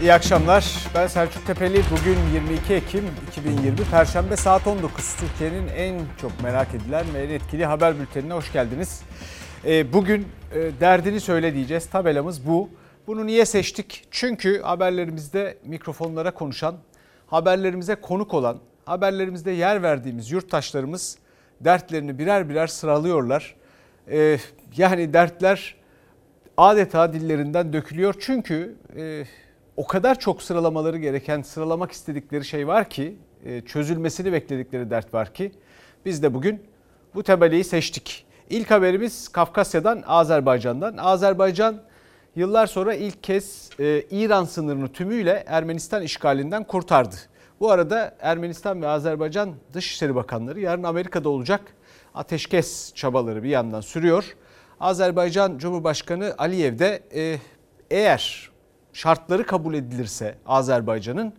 İyi akşamlar. Ben Selçuk Tepeli. Bugün 22 Ekim 2020 Perşembe saat 19. Türkiye'nin en çok merak edilen ve en etkili haber bültenine hoş geldiniz. Ee, bugün e, derdini söyle diyeceğiz. Tabelamız bu. Bunu niye seçtik? Çünkü haberlerimizde mikrofonlara konuşan, haberlerimize konuk olan, haberlerimizde yer verdiğimiz yurttaşlarımız dertlerini birer birer sıralıyorlar. Ee, yani dertler adeta dillerinden dökülüyor. Çünkü e, o kadar çok sıralamaları gereken, sıralamak istedikleri şey var ki, e, çözülmesini bekledikleri dert var ki biz de bugün bu tabeliyi seçtik. İlk haberimiz Kafkasya'dan, Azerbaycan'dan. Azerbaycan yıllar sonra ilk kez e, İran sınırını tümüyle Ermenistan işgalinden kurtardı. Bu arada Ermenistan ve Azerbaycan Dışişleri Bakanları yarın Amerika'da olacak. Ateşkes çabaları bir yandan sürüyor. Azerbaycan Cumhurbaşkanı Aliyev de e, eğer şartları kabul edilirse Azerbaycan'ın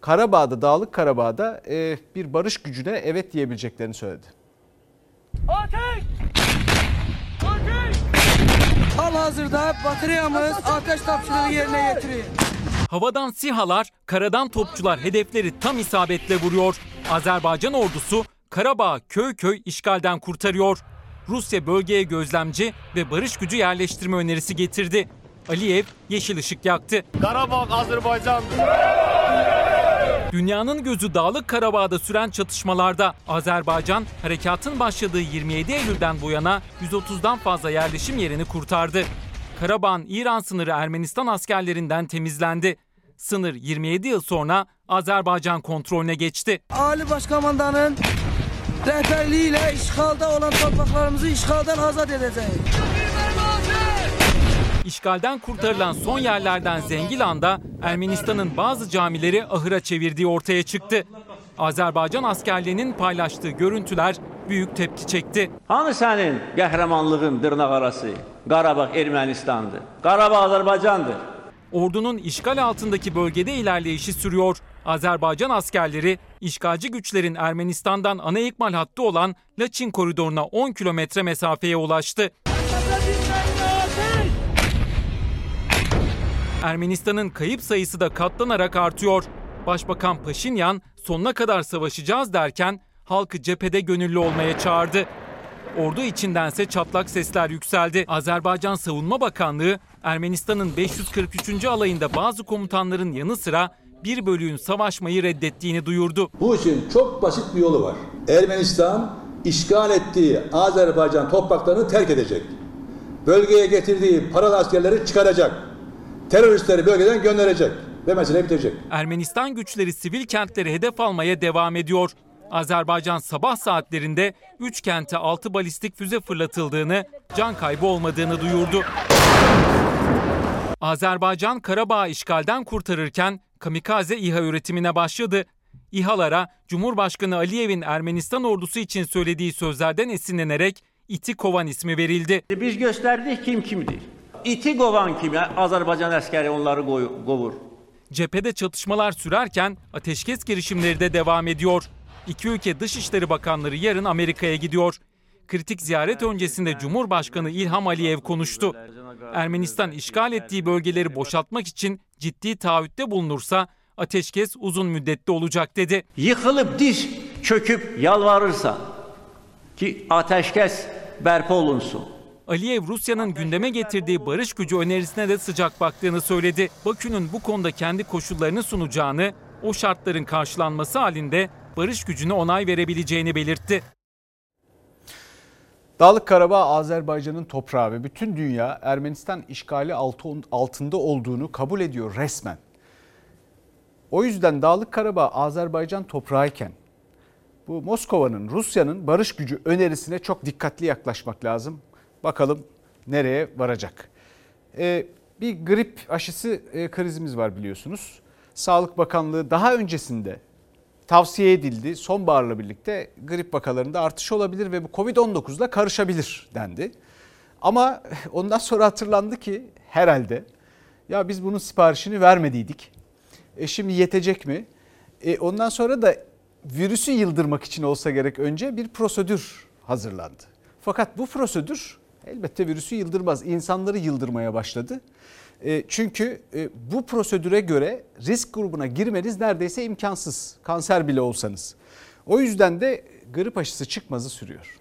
Karabağ'da, Dağlık Karabağ'da e, bir barış gücüne evet diyebileceklerini söyledi. Ateş! Ateş! Hal hazırda batariyamız ateş tapşırığı yerine getiriyor. Havadan sihalar, karadan topçular hedefleri tam isabetle vuruyor. Azerbaycan ordusu Karabağ köy köy işgalden kurtarıyor. Rusya bölgeye gözlemci ve barış gücü yerleştirme önerisi getirdi. Aliyev yeşil ışık yaktı. Karabağ Azerbaycan'dır. Dünyanın gözü Dağlık Karabağ'da süren çatışmalarda Azerbaycan harekatın başladığı 27 Eylül'den bu yana 130'dan fazla yerleşim yerini kurtardı. Karabağ'ın İran sınırı Ermenistan askerlerinden temizlendi. Sınır 27 yıl sonra Azerbaycan kontrolüne geçti. Ali Başkomandanın rehberliğiyle işgalda olan topraklarımızı işgalden azat edeceğiz. İşgalden kurtarılan son yerlerden Zengilan'da Ermenistan'ın bazı camileri ahıra çevirdiği ortaya çıktı. Azerbaycan askerlerinin paylaştığı görüntüler büyük tepki çekti. Hanı sənin qəhrəmanlığın dırnaq arası? Qarabağ Ermənistandır. Qarabağ Azərbaycandır. Ordunun işgal altındaki bölgede ilerleyişi sürüyor. Azerbaycan askerleri işgalci güçlerin Ermenistan'dan ana ikmal hattı olan Laçin koridoruna 10 kilometre mesafeye ulaştı. Ermenistan'ın kayıp sayısı da katlanarak artıyor. Başbakan Paşinyan sonuna kadar savaşacağız derken halkı cephede gönüllü olmaya çağırdı. Ordu içindense çatlak sesler yükseldi. Azerbaycan Savunma Bakanlığı Ermenistan'ın 543. alayında bazı komutanların yanı sıra bir bölüğün savaşmayı reddettiğini duyurdu. Bu için çok basit bir yolu var. Ermenistan işgal ettiği Azerbaycan topraklarını terk edecek. Bölgeye getirdiği paralı askerleri çıkaracak. Teröristleri bölgeden gönderecek ve mesele bitecek. Ermenistan güçleri sivil kentleri hedef almaya devam ediyor. Azerbaycan sabah saatlerinde 3 kente 6 balistik füze fırlatıldığını, can kaybı olmadığını duyurdu. Azerbaycan Karabağ işgalden kurtarırken kamikaze İHA üretimine başladı. İHA'lara Cumhurbaşkanı Aliyev'in Ermenistan ordusu için söylediği sözlerden esinlenerek İti Kovan ismi verildi. Biz göstərdik kim kimdir. İti qovan kimi Azərbaycan əskəri onları qoy- qovur. Cephede çatışmalar sürerken ateşkes girişimleri de devam ediyor. İki ülke Dışişleri Bakanları yarın Amerika'ya gidiyor. Kritik ziyaret öncesinde Cumhurbaşkanı İlham Aliyev konuştu. Ermenistan işgal ettiği bölgeleri boşaltmak için ciddi taahhütte bulunursa ateşkes uzun müddetli olacak dedi. Yıxılıb diz çöküb yalvarırsa ki ateşkəs bərpa olunsun. Aliyev Rusya'nın gündeme getirdiği barış gücü önerisine de sıcak baktığını söyledi. Bakü'nün bu konuda kendi koşullarını sunacağını, o şartların karşılanması halinde barış gücüne onay verebileceğini belirtti. Dağlık Karabağ Azerbaycan'ın toprağı ve bütün dünya Ermenistan işgali altında olduğunu kabul ediyor resmen. O yüzden Dağlık Karabağ Azerbaycan toprağıyken bu Moskova'nın, Rusya'nın barış gücü önerisine çok dikkatli yaklaşmak lazım. Bakalım nereye varacak. Ee, bir grip aşısı e, krizimiz var biliyorsunuz. Sağlık Bakanlığı daha öncesinde tavsiye edildi. Sonbaharla birlikte grip vakalarında artış olabilir ve bu Covid-19 ile karışabilir dendi. Ama ondan sonra hatırlandı ki herhalde ya biz bunun siparişini vermediydik. E şimdi yetecek mi? E ondan sonra da virüsü yıldırmak için olsa gerek önce bir prosedür hazırlandı. Fakat bu prosedür elbette virüsü yıldırmaz. insanları yıldırmaya başladı. E, çünkü e, bu prosedüre göre risk grubuna girmeniz neredeyse imkansız. Kanser bile olsanız. O yüzden de grip aşısı çıkmazı sürüyor.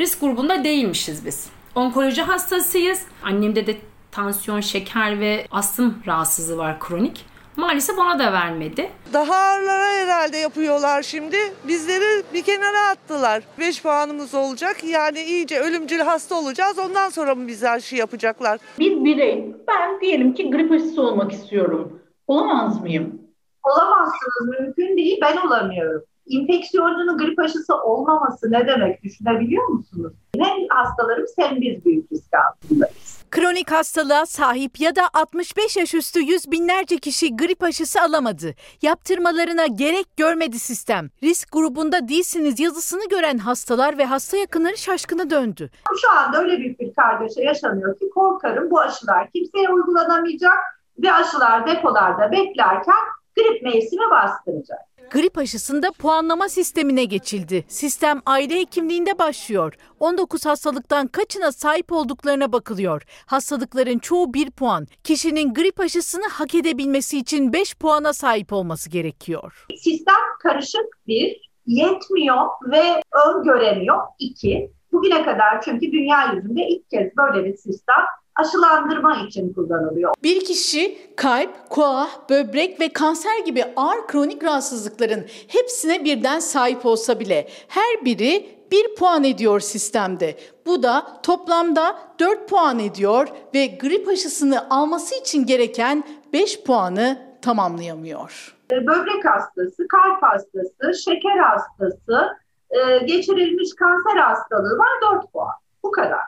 risk grubunda değilmişiz biz. Onkoloji hastasıyız. Annemde de tansiyon, şeker ve astım rahatsızlığı var kronik. Maalesef ona da vermedi. Daha ağırlara herhalde yapıyorlar şimdi. Bizleri bir kenara attılar. 5 puanımız olacak. Yani iyice ölümcül hasta olacağız. Ondan sonra mı bize aşı yapacaklar? Bir birey, ben diyelim ki grip aşısı olmak istiyorum. Olamaz mıyım? Olamazsınız, mümkün değil. Ben olamıyorum. İnfeksiyoncunun grip aşısı olmaması ne demek düşünebiliyor musunuz? Hem hastalarımız hem biz büyük risk altındayız. Kronik hastalığa sahip ya da 65 yaş üstü yüz binlerce kişi grip aşısı alamadı. Yaptırmalarına gerek görmedi sistem. Risk grubunda değilsiniz yazısını gören hastalar ve hasta yakınları şaşkına döndü. Şu anda öyle büyük bir kargaşa yaşanıyor ki korkarım bu aşılar kimseye uygulanamayacak ve aşılar depolarda beklerken grip mevsimi bastıracak. Grip aşısında puanlama sistemine geçildi. Sistem aile hekimliğinde başlıyor. 19 hastalıktan kaçına sahip olduklarına bakılıyor. Hastalıkların çoğu 1 puan. Kişinin grip aşısını hak edebilmesi için 5 puana sahip olması gerekiyor. Sistem karışık bir, yetmiyor ve öngöremiyor iki. Bugüne kadar çünkü dünya yüzünde ilk kez böyle bir sistem aşılandırma için kullanılıyor. Bir kişi kalp, koa, böbrek ve kanser gibi ağır kronik rahatsızlıkların hepsine birden sahip olsa bile her biri 1 puan ediyor sistemde. Bu da toplamda 4 puan ediyor ve grip aşısını alması için gereken 5 puanı tamamlayamıyor. Böbrek hastası, kalp hastası, şeker hastası, e, geçirilmiş kanser hastalığı var 4 puan. Bu kadar.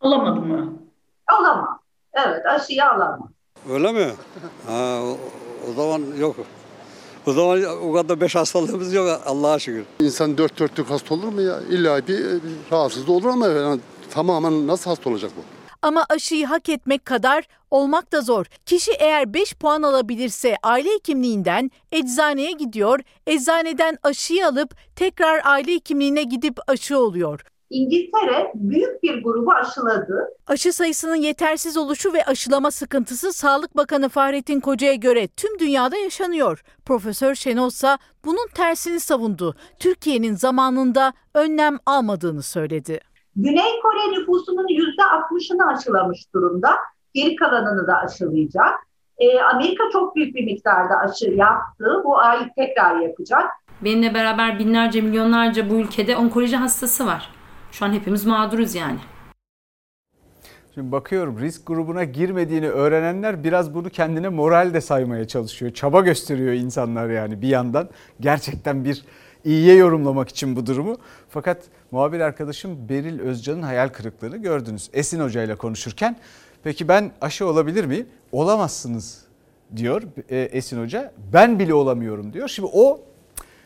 Olamadı mı? Alamaz. Evet aşıyı alamaz. Öyle mi? Ha, o, o zaman yok. O zaman o kadar beş hastalığımız yok Allah'a şükür. İnsan dört dörtlük hasta olur mu ya? İlla bir rahatsız da olur ama yani tamamen nasıl hasta olacak bu? Ama aşıyı hak etmek kadar olmak da zor. Kişi eğer 5 puan alabilirse aile hekimliğinden eczaneye gidiyor, eczaneden aşıyı alıp tekrar aile hekimliğine gidip aşı oluyor. İngiltere büyük bir grubu aşıladı. Aşı sayısının yetersiz oluşu ve aşılama sıkıntısı Sağlık Bakanı Fahrettin Koca'ya göre tüm dünyada yaşanıyor. Profesör Şenol ise bunun tersini savundu. Türkiye'nin zamanında önlem almadığını söyledi. Güney Kore nüfusunun %60'ını aşılamış durumda. Geri kalanını da aşılayacak. Ee, Amerika çok büyük bir miktarda aşı yaptı. Bu ay tekrar yapacak. Benimle beraber binlerce milyonlarca bu ülkede onkoloji hastası var. Şu an hepimiz mağduruz yani. Şimdi bakıyorum risk grubuna girmediğini öğrenenler biraz bunu kendine moral de saymaya çalışıyor. Çaba gösteriyor insanlar yani bir yandan. Gerçekten bir iyiye yorumlamak için bu durumu. Fakat muhabir arkadaşım Beril Özcan'ın hayal kırıklığını gördünüz. Esin Hoca ile konuşurken peki ben aşı olabilir miyim? Olamazsınız diyor e, Esin Hoca. Ben bile olamıyorum diyor. Şimdi o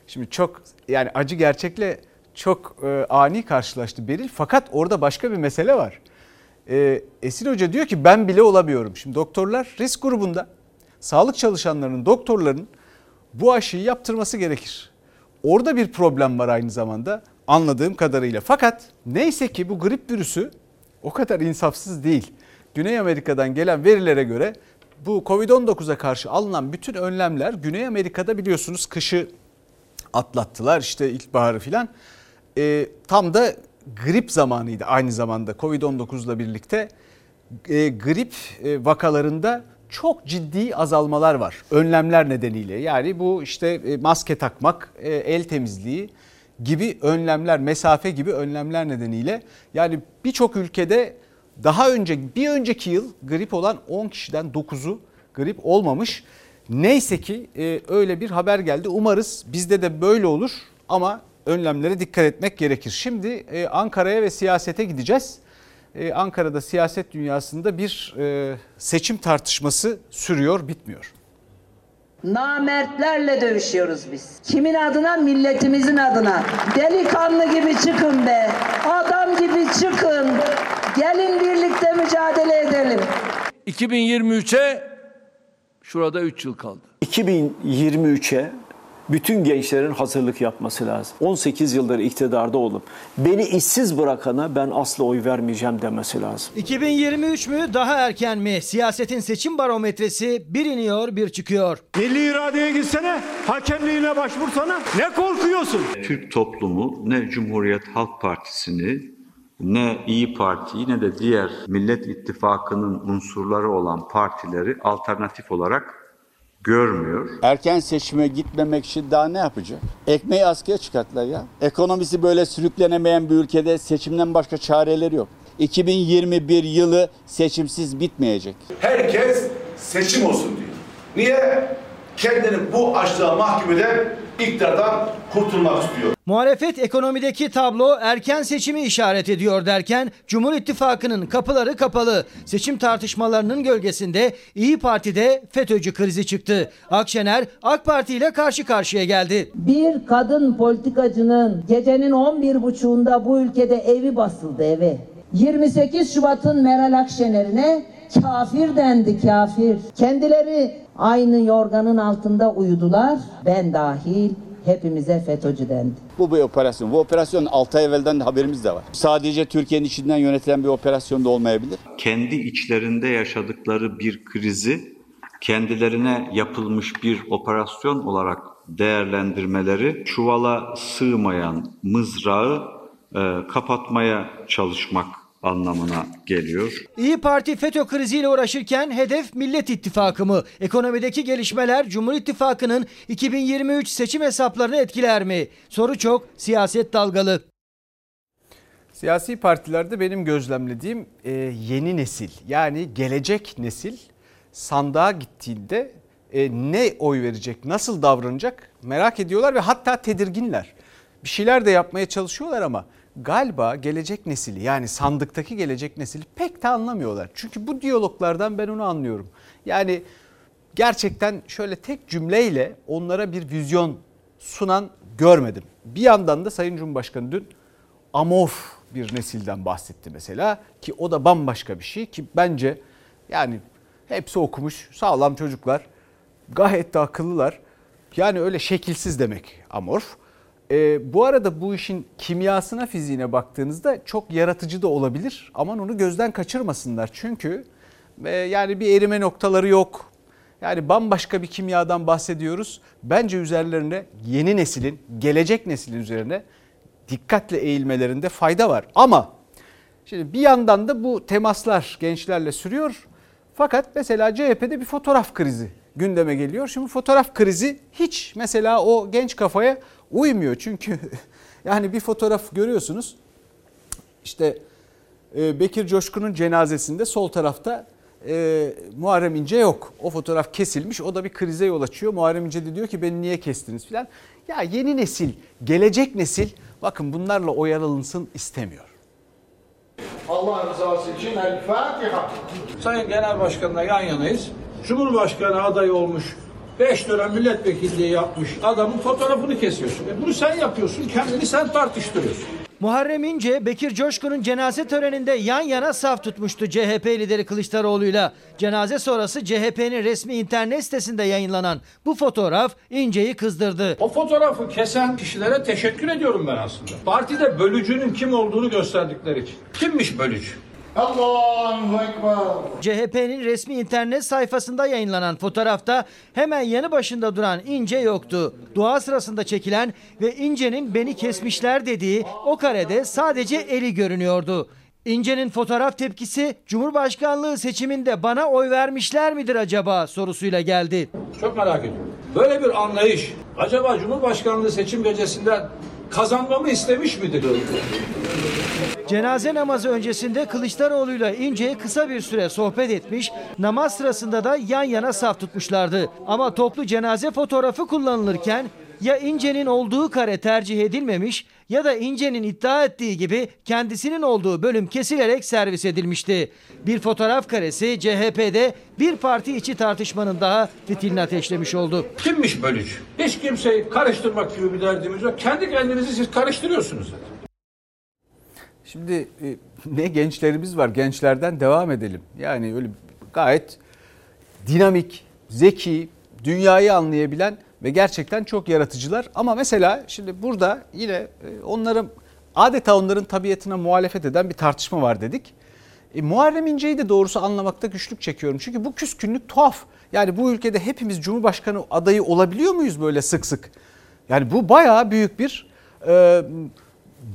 şimdi çok yani acı gerçekle çok e, ani karşılaştı Beril. Fakat orada başka bir mesele var. E, Esin Hoca diyor ki ben bile olamıyorum. Şimdi doktorlar risk grubunda sağlık çalışanlarının, doktorların bu aşıyı yaptırması gerekir. Orada bir problem var aynı zamanda anladığım kadarıyla. Fakat neyse ki bu grip virüsü o kadar insafsız değil. Güney Amerika'dan gelen verilere göre bu Covid-19'a karşı alınan bütün önlemler Güney Amerika'da biliyorsunuz kışı atlattılar işte ilkbaharı filan. E, tam da grip zamanıydı aynı zamanda Covid-19 ile birlikte e, grip e, vakalarında çok ciddi azalmalar var önlemler nedeniyle. Yani bu işte e, maske takmak, e, el temizliği gibi önlemler, mesafe gibi önlemler nedeniyle yani birçok ülkede daha önce bir önceki yıl grip olan 10 kişiden 9'u grip olmamış. Neyse ki e, öyle bir haber geldi. Umarız bizde de böyle olur ama önlemlere dikkat etmek gerekir. Şimdi e, Ankara'ya ve siyasete gideceğiz. E, Ankara'da siyaset dünyasında bir e, seçim tartışması sürüyor, bitmiyor. Namertlerle dövüşüyoruz biz. Kimin adına? Milletimizin adına. Delikanlı gibi çıkın be. Adam gibi çıkın. Gelin birlikte mücadele edelim. 2023'e şurada 3 yıl kaldı. 2023'e bütün gençlerin hazırlık yapması lazım. 18 yıldır iktidarda olup beni işsiz bırakana ben asla oy vermeyeceğim demesi lazım. 2023 mü daha erken mi? Siyasetin seçim barometresi bir iniyor bir çıkıyor. Milli iradeye gitsene, hakemliğine başvursana. Ne korkuyorsun? Türk toplumu ne Cumhuriyet Halk Partisi'ni ne İyi Parti'yi ne de diğer Millet İttifakı'nın unsurları olan partileri alternatif olarak görmüyor. Erken seçime gitmemek için daha ne yapacak? Ekmeği askıya çıkarttılar ya. Ekonomisi böyle sürüklenemeyen bir ülkede seçimden başka çareleri yok. 2021 yılı seçimsiz bitmeyecek. Herkes seçim olsun diyor. Niye? Kendini bu açlığa mahkum eden iktidardan kurtulmak istiyor. Muhalefet ekonomideki tablo erken seçimi işaret ediyor derken Cumhur İttifakı'nın kapıları kapalı. Seçim tartışmalarının gölgesinde İyi Parti'de FETÖ'cü krizi çıktı. Akşener AK Parti ile karşı karşıya geldi. Bir kadın politikacının gecenin 11.30'unda bu ülkede evi basıldı evi. 28 Şubat'ın Meral Akşener'ine kafir dendi kafir. Kendileri aynı yorganın altında uyudular. Ben dahil hepimize FETÖ'cü dendi. Bu bir operasyon. Bu operasyon 6 ay evvelden de haberimiz de var. Sadece Türkiye'nin içinden yönetilen bir operasyon da olmayabilir. Kendi içlerinde yaşadıkları bir krizi kendilerine yapılmış bir operasyon olarak değerlendirmeleri çuvala sığmayan mızrağı e, kapatmaya çalışmak anlamına geliyor. İyi Parti FETÖ kriziyle uğraşırken hedef Millet İttifakı mı? Ekonomideki gelişmeler Cumhur İttifakı'nın 2023 seçim hesaplarını etkiler mi? Soru çok, siyaset dalgalı. Siyasi partilerde benim gözlemlediğim e, yeni nesil yani gelecek nesil sandığa gittiğinde e, ne oy verecek, nasıl davranacak merak ediyorlar ve hatta tedirginler. Bir şeyler de yapmaya çalışıyorlar ama galiba gelecek nesili yani sandıktaki gelecek nesili pek de anlamıyorlar. Çünkü bu diyaloglardan ben onu anlıyorum. Yani gerçekten şöyle tek cümleyle onlara bir vizyon sunan görmedim. Bir yandan da Sayın Cumhurbaşkanı dün amorf bir nesilden bahsetti mesela ki o da bambaşka bir şey ki bence yani hepsi okumuş sağlam çocuklar gayet de akıllılar. Yani öyle şekilsiz demek amorf. E, bu arada bu işin kimyasına fiziğine baktığınızda çok yaratıcı da olabilir. Aman onu gözden kaçırmasınlar. Çünkü e, yani bir erime noktaları yok. Yani bambaşka bir kimyadan bahsediyoruz. Bence üzerlerine yeni neslin, gelecek neslin üzerine dikkatle eğilmelerinde fayda var. Ama şimdi bir yandan da bu temaslar gençlerle sürüyor. Fakat mesela CHP'de bir fotoğraf krizi gündeme geliyor. Şimdi fotoğraf krizi hiç mesela o genç kafaya uymuyor. Çünkü yani bir fotoğraf görüyorsunuz. İşte e, Bekir Coşkun'un cenazesinde sol tarafta e, Muharrem İnce yok. O fotoğraf kesilmiş. O da bir krize yol açıyor. Muharrem İnce de diyor ki beni niye kestiniz filan. Ya yeni nesil, gelecek nesil bakın bunlarla oyalansın istemiyor. Allah rızası için El Fatiha. Sayın Genel Başkan'la yan yanayız. Cumhurbaşkanı adayı olmuş 5 dönem milletvekilliği yapmış adamın fotoğrafını kesiyorsun. E bunu sen yapıyorsun, kendini sen tartıştırıyorsun. Muharrem İnce, Bekir Coşkun'un cenaze töreninde yan yana saf tutmuştu CHP lideri Kılıçdaroğlu'yla. Cenaze sonrası CHP'nin resmi internet sitesinde yayınlanan bu fotoğraf İnce'yi kızdırdı. O fotoğrafı kesen kişilere teşekkür ediyorum ben aslında. Partide bölücünün kim olduğunu gösterdikleri için. Kimmiş bölücü? Allahu Ekber. CHP'nin resmi internet sayfasında yayınlanan fotoğrafta hemen yanı başında duran İnce yoktu. Dua sırasında çekilen ve İnce'nin beni kesmişler dediği o karede sadece eli görünüyordu. İnce'nin fotoğraf tepkisi Cumhurbaşkanlığı seçiminde bana oy vermişler midir acaba sorusuyla geldi. Çok merak ediyorum. Böyle bir anlayış acaba Cumhurbaşkanlığı seçim gecesinden kazanmamı istemiş midir? Cenaze namazı öncesinde Kılıçdaroğlu'yla İnce'ye kısa bir süre sohbet etmiş, namaz sırasında da yan yana saf tutmuşlardı. Ama toplu cenaze fotoğrafı kullanılırken ya İnce'nin olduğu kare tercih edilmemiş ya da İnce'nin iddia ettiği gibi kendisinin olduğu bölüm kesilerek servis edilmişti. Bir fotoğraf karesi CHP'de bir parti içi tartışmanın daha fitilini ateşlemiş oldu. Kimmiş bölücü? Hiç kimseyi karıştırmak gibi bir derdimiz yok. Kendi kendinizi siz karıştırıyorsunuz zaten. Şimdi e, ne gençlerimiz var gençlerden devam edelim. Yani öyle gayet dinamik, zeki, dünyayı anlayabilen ve gerçekten çok yaratıcılar. Ama mesela şimdi burada yine e, onların adeta onların tabiatına muhalefet eden bir tartışma var dedik. E, Muharrem İnce'yi de doğrusu anlamakta güçlük çekiyorum. Çünkü bu küskünlük tuhaf. Yani bu ülkede hepimiz Cumhurbaşkanı adayı olabiliyor muyuz böyle sık sık? Yani bu bayağı büyük bir e,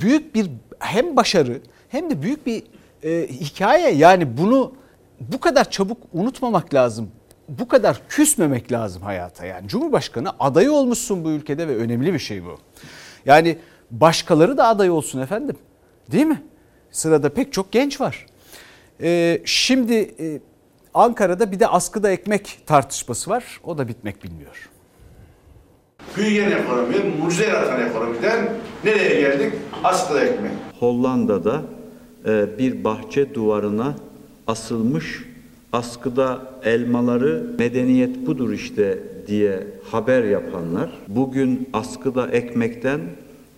büyük bir hem başarı hem de büyük bir e, hikaye. Yani bunu bu kadar çabuk unutmamak lazım. Bu kadar küsmemek lazım hayata. Yani Cumhurbaşkanı adayı olmuşsun bu ülkede ve önemli bir şey bu. Yani başkaları da aday olsun efendim. Değil mi? Sırada pek çok genç var. Ee, şimdi e, Ankara'da bir de askıda ekmek tartışması var. O da bitmek bilmiyor. Büyüyen ekonomi, mucize yaratan ekonomiden nereye geldik? Askıda ekmek. Hollanda'da e, bir bahçe duvarına asılmış askıda elmaları medeniyet budur işte diye haber yapanlar bugün askıda ekmekten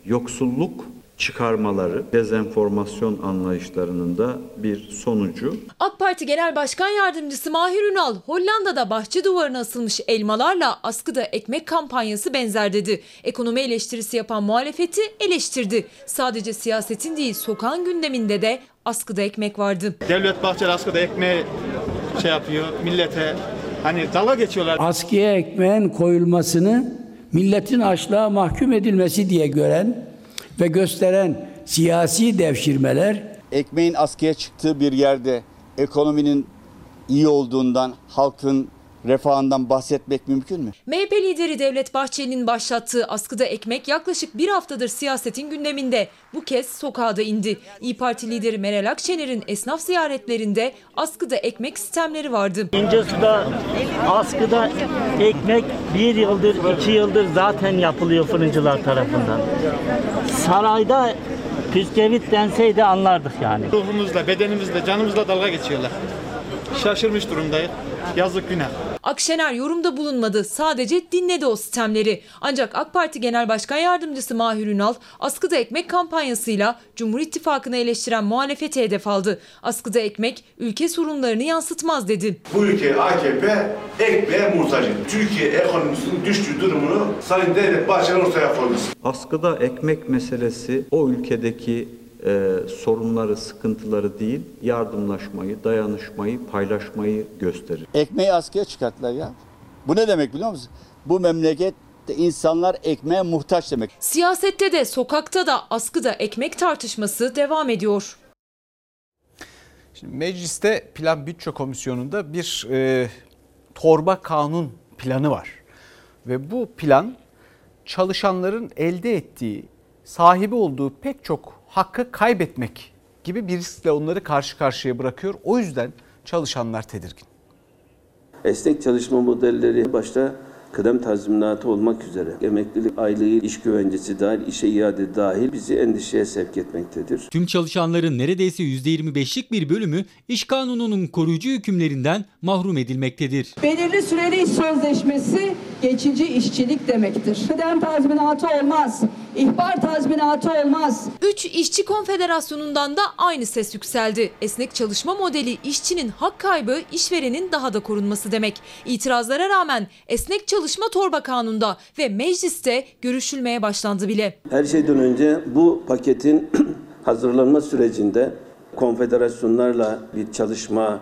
yoksulluk çıkarmaları dezenformasyon anlayışlarının da bir sonucu. AK Parti Genel Başkan Yardımcısı Mahir Ünal, Hollanda'da bahçe duvarına asılmış elmalarla askıda ekmek kampanyası benzer dedi. Ekonomi eleştirisi yapan muhalefeti eleştirdi. Sadece siyasetin değil sokağın gündeminde de askıda ekmek vardı. Devlet Bahçeli askıda ekmeği şey yapıyor millete hani dalga geçiyorlar. Askıya ekmeğin koyulmasını milletin açlığa mahkum edilmesi diye gören ve gösteren siyasi devşirmeler ekmeğin askıya çıktığı bir yerde ekonominin iyi olduğundan, halkın refahından bahsetmek mümkün mü? MHP lideri Devlet Bahçeli'nin başlattığı askıda ekmek yaklaşık bir haftadır siyasetin gündeminde. Bu kez sokağa da indi. İyi Parti lideri Meral Akşener'in esnaf ziyaretlerinde askıda ekmek sistemleri vardı. İncesu'da askıda ekmek bir yıldır, iki yıldır zaten yapılıyor fırıncılar tarafından. Sarayda püskevit denseydi anlardık yani. Ruhumuzla, bedenimizle, canımızla dalga geçiyorlar. Şaşırmış durumdayız. Yazık günah. Akşener yorumda bulunmadı. Sadece dinledi o sistemleri. Ancak AK Parti Genel Başkan Yardımcısı Mahir Ünal askıda ekmek kampanyasıyla Cumhur İttifakı'nı eleştiren muhalefeti hedef aldı. Askıda ekmek ülke sorunlarını yansıtmaz dedi. Bu ülke AKP ekmeğe muhtaç. Türkiye ekonomisinin düştüğü durumunu Sayın Devlet Bahçeli ortaya koydu. Askıda ekmek meselesi o ülkedeki e, sorunları, sıkıntıları değil, yardımlaşmayı, dayanışmayı, paylaşmayı gösterir. Ekmeği askıya çıkarttılar ya. Bu ne demek biliyor musun? Bu memlekette insanlar ekmeğe muhtaç demek. Siyasette de sokakta da askıda ekmek tartışması devam ediyor. Şimdi mecliste Plan Bütçe Komisyonu'nda bir e, torba kanun planı var. Ve bu plan çalışanların elde ettiği, sahibi olduğu pek çok hakkı kaybetmek gibi bir riskle onları karşı karşıya bırakıyor. O yüzden çalışanlar tedirgin. Esnek çalışma modelleri başta kıdem tazminatı olmak üzere emeklilik aylığı, iş güvencesi dahil, işe iade dahil bizi endişeye sevk etmektedir. Tüm çalışanların neredeyse %25'lik bir bölümü iş kanununun koruyucu hükümlerinden mahrum edilmektedir. Belirli süreli iş sözleşmesi geçici işçilik demektir. Kıdem tazminatı olmaz. İhbar tazminatı olmaz. 3 İşçi Konfederasyonu'ndan da aynı ses yükseldi. Esnek çalışma modeli işçinin hak kaybı, işverenin daha da korunması demek. İtirazlara rağmen esnek çalışma torba kanunda ve mecliste görüşülmeye başlandı bile. Her şeyden önce bu paketin hazırlanma sürecinde konfederasyonlarla bir çalışma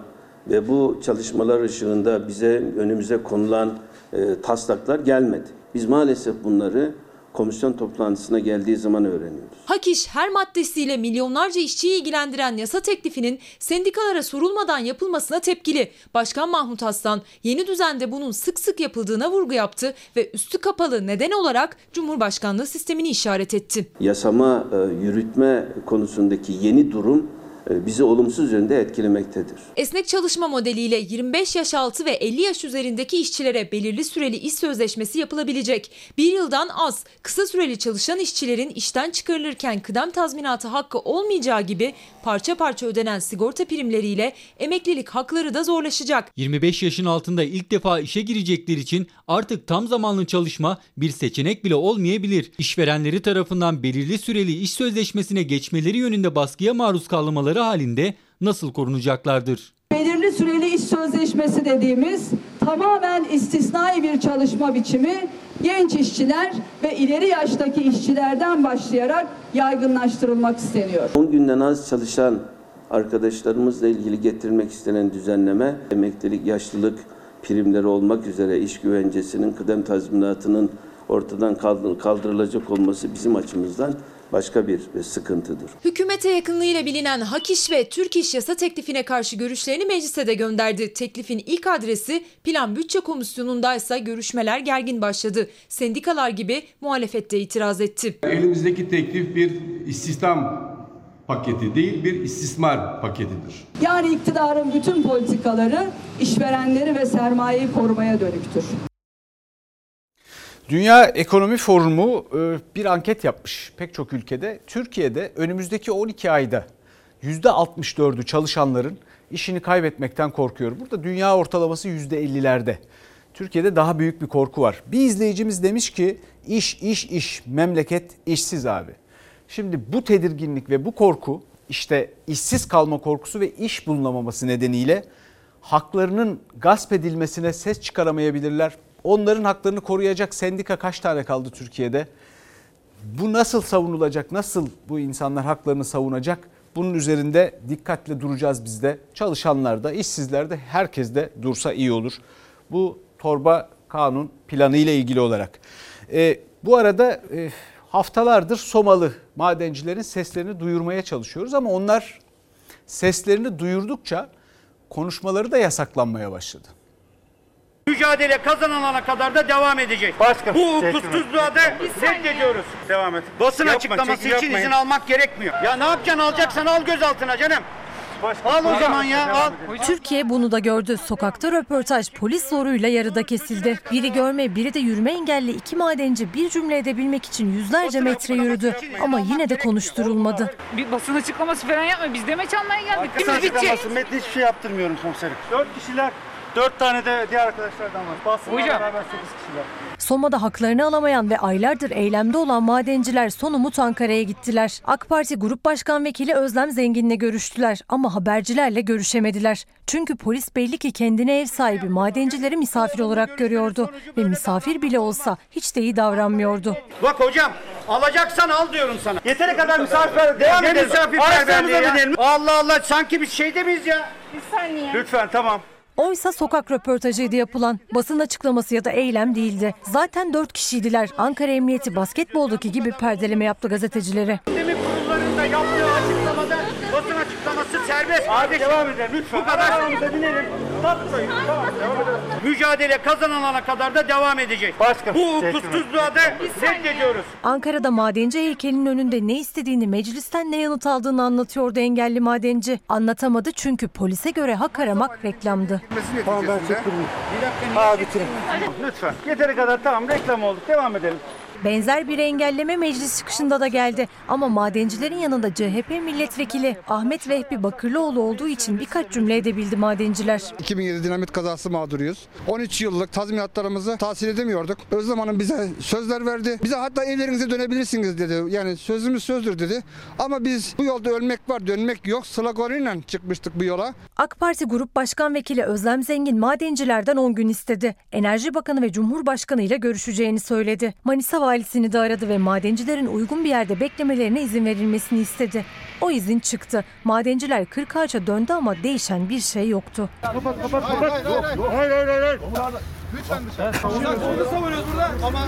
ve bu çalışmalar ışığında bize önümüze konulan e, taslaklar gelmedi. Biz maalesef bunları komisyon toplantısına geldiği zaman öğreniyoruz. Hak iş her maddesiyle milyonlarca işçiyi ilgilendiren yasa teklifinin sendikalara sorulmadan yapılmasına tepkili. Başkan Mahmut Aslan yeni düzende bunun sık sık yapıldığına vurgu yaptı ve üstü kapalı neden olarak Cumhurbaşkanlığı sistemini işaret etti. Yasama e, yürütme konusundaki yeni durum bizi olumsuz yönde etkilemektedir. Esnek çalışma modeliyle 25 yaş altı ve 50 yaş üzerindeki işçilere belirli süreli iş sözleşmesi yapılabilecek. Bir yıldan az, kısa süreli çalışan işçilerin işten çıkarılırken kıdem tazminatı hakkı olmayacağı gibi parça parça ödenen sigorta primleriyle emeklilik hakları da zorlaşacak. 25 yaşın altında ilk defa işe girecekler için artık tam zamanlı çalışma bir seçenek bile olmayabilir. İşverenleri tarafından belirli süreli iş sözleşmesine geçmeleri yönünde baskıya maruz kalmaları halinde nasıl korunacaklardır? Belirli süreli iş sözleşmesi dediğimiz tamamen istisnai bir çalışma biçimi genç işçiler ve ileri yaştaki işçilerden başlayarak yaygınlaştırılmak isteniyor. 10 günden az çalışan arkadaşlarımızla ilgili getirilmek istenen düzenleme, emeklilik, yaşlılık primleri olmak üzere iş güvencesinin, kıdem tazminatının ortadan kaldırılacak olması bizim açımızdan başka bir sıkıntıdır. Hükümete yakınlığıyla bilinen Hak İş ve Türk İş yasa teklifine karşı görüşlerini meclise de gönderdi. Teklifin ilk adresi Plan Bütçe Komisyonu'ndaysa görüşmeler gergin başladı. Sendikalar gibi muhalefette itiraz etti. Elimizdeki teklif bir istihdam paketi değil bir istismar paketidir. Yani iktidarın bütün politikaları işverenleri ve sermayeyi korumaya dönüktür. Dünya Ekonomi Forumu e, bir anket yapmış pek çok ülkede. Türkiye'de önümüzdeki 12 ayda %64'ü çalışanların işini kaybetmekten korkuyor. Burada dünya ortalaması %50'lerde. Türkiye'de daha büyük bir korku var. Bir izleyicimiz demiş ki iş iş iş memleket işsiz abi. Şimdi bu tedirginlik ve bu korku işte işsiz kalma korkusu ve iş bulunamaması nedeniyle haklarının gasp edilmesine ses çıkaramayabilirler. Onların haklarını koruyacak sendika kaç tane kaldı Türkiye'de? Bu nasıl savunulacak? Nasıl bu insanlar haklarını savunacak? Bunun üzerinde dikkatle duracağız biz de. Çalışanlar da, işsizler de, herkes de dursa iyi olur. Bu torba kanun planı ile ilgili olarak. E, bu arada e, haftalardır Somalı madencilerin seslerini duyurmaya çalışıyoruz ama onlar seslerini duyurdukça konuşmaları da yasaklanmaya başladı. Mücadele kazanılana kadar da devam edecek. Başkan. Bu hukuksuzluğa da reddediyoruz. Devam et. Basın Yapma, açıklaması çekim için yapmayın. izin almak gerekmiyor. Ya ne yapacaksın alacaksan al gözaltına canım. Al o zaman ya al. Türkiye bunu da gördü. Sokakta röportaj polis zoruyla yarıda kesildi. Biri görme biri de yürüme engelli iki madenci bir cümle edebilmek için yüzlerce metre yürüdü. Ama yine de konuşturulmadı. Bir basın açıklaması falan yapma. Biz demeç almaya geldik. Basın İşimiz bitecek. açıklaması metni hiçbir şey yaptırmıyorum komiserim. Dört kişiler, dört tane de diğer arkadaşlardan var. Basınla Hocam. beraber sekiz kişiler. Soma'da haklarını alamayan ve aylardır eylemde olan madenciler son umut Ankara'ya gittiler. AK Parti Grup Başkan Vekili Özlem Zengin'le görüştüler ama habercilerle görüşemediler. Çünkü polis belli ki kendine ev sahibi madencileri misafir olarak görüyordu ve misafir bile olsa hiç de iyi davranmıyordu. Bak hocam alacaksan al diyorum sana. Yeteri kadar misafir devam edelim. binelim. Allah Allah sanki biz şeyde miyiz ya? Bir saniye. Lütfen tamam. Oysa sokak röportajıydı yapılan. Basın açıklaması ya da eylem değildi. Zaten dört kişiydiler. Ankara Emniyeti basketboldaki gibi perdeleme yaptı gazetecilere. Kurullarında yaptığı açıklaması serbest. Abi devam edelim lütfen. Bu kadar. Arabamıza binelim. Tatlayın. Tamam devam edelim. Mücadele kazanılana kadar da devam edecek. Başkan. Bu hukuksuzluğa da reddediyoruz. Ankara'da madenci heykelinin önünde ne istediğini, meclisten ne yanıt aldığını anlatıyordu engelli madenci. Anlatamadı çünkü polise göre hak aramak reklamdı. Tamam ben çektim. Bir dakika Aa, bitirin. Lütfen. Yeteri kadar tamam reklam olduk. Devam edelim. Benzer bir engelleme meclis çıkışında da geldi. Ama madencilerin yanında CHP milletvekili Ahmet Vehbi Bakırlıoğlu olduğu için birkaç cümle edebildi madenciler. 2007 dinamit kazası mağduruyuz. 13 yıllık tazminatlarımızı tahsil edemiyorduk. Özlem Hanım bize sözler verdi. Bize hatta evlerinize dönebilirsiniz dedi. Yani sözümüz sözdür dedi. Ama biz bu yolda ölmek var dönmek yok sloganıyla çıkmıştık bu yola. AK Parti Grup Başkan Vekili Özlem Zengin madencilerden 10 gün istedi. Enerji Bakanı ve Cumhurbaşkanı ile görüşeceğini söyledi. Manisa valisini de aradı ve madencilerin uygun bir yerde beklemelerine izin verilmesini istedi. O izin çıktı. Madenciler Kırkağaç'a döndü ama değişen bir şey yoktu. Kapat kapat kapat. Hayır hayır hayır. Lütfen lütfen. Burada savunuyoruz burada ama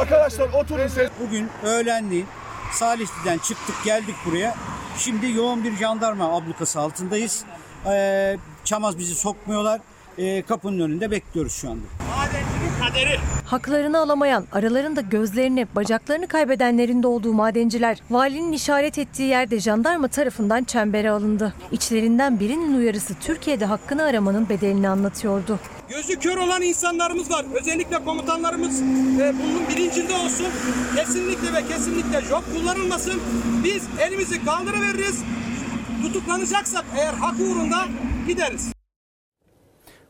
Arkadaşlar oturun siz. Bugün öğlenleyin Salihli'den çıktık geldik buraya. Şimdi yoğun bir jandarma ablukası altındayız. Ee, Çamaz bizi sokmuyorlar. Ee, kapının önünde bekliyoruz şu anda. Madencinin kaderi. Haklarını alamayan, aralarında gözlerini, bacaklarını kaybedenlerin de olduğu madenciler, valinin işaret ettiği yerde jandarma tarafından çembere alındı. İçlerinden birinin uyarısı Türkiye'de hakkını aramanın bedelini anlatıyordu. Gözü kör olan insanlarımız var. Özellikle komutanlarımız e, bunun bilincinde olsun. Kesinlikle ve kesinlikle job kullanılmasın. Biz elimizi kaldırıveririz. Tutuklanacaksak eğer hak uğrunda gideriz.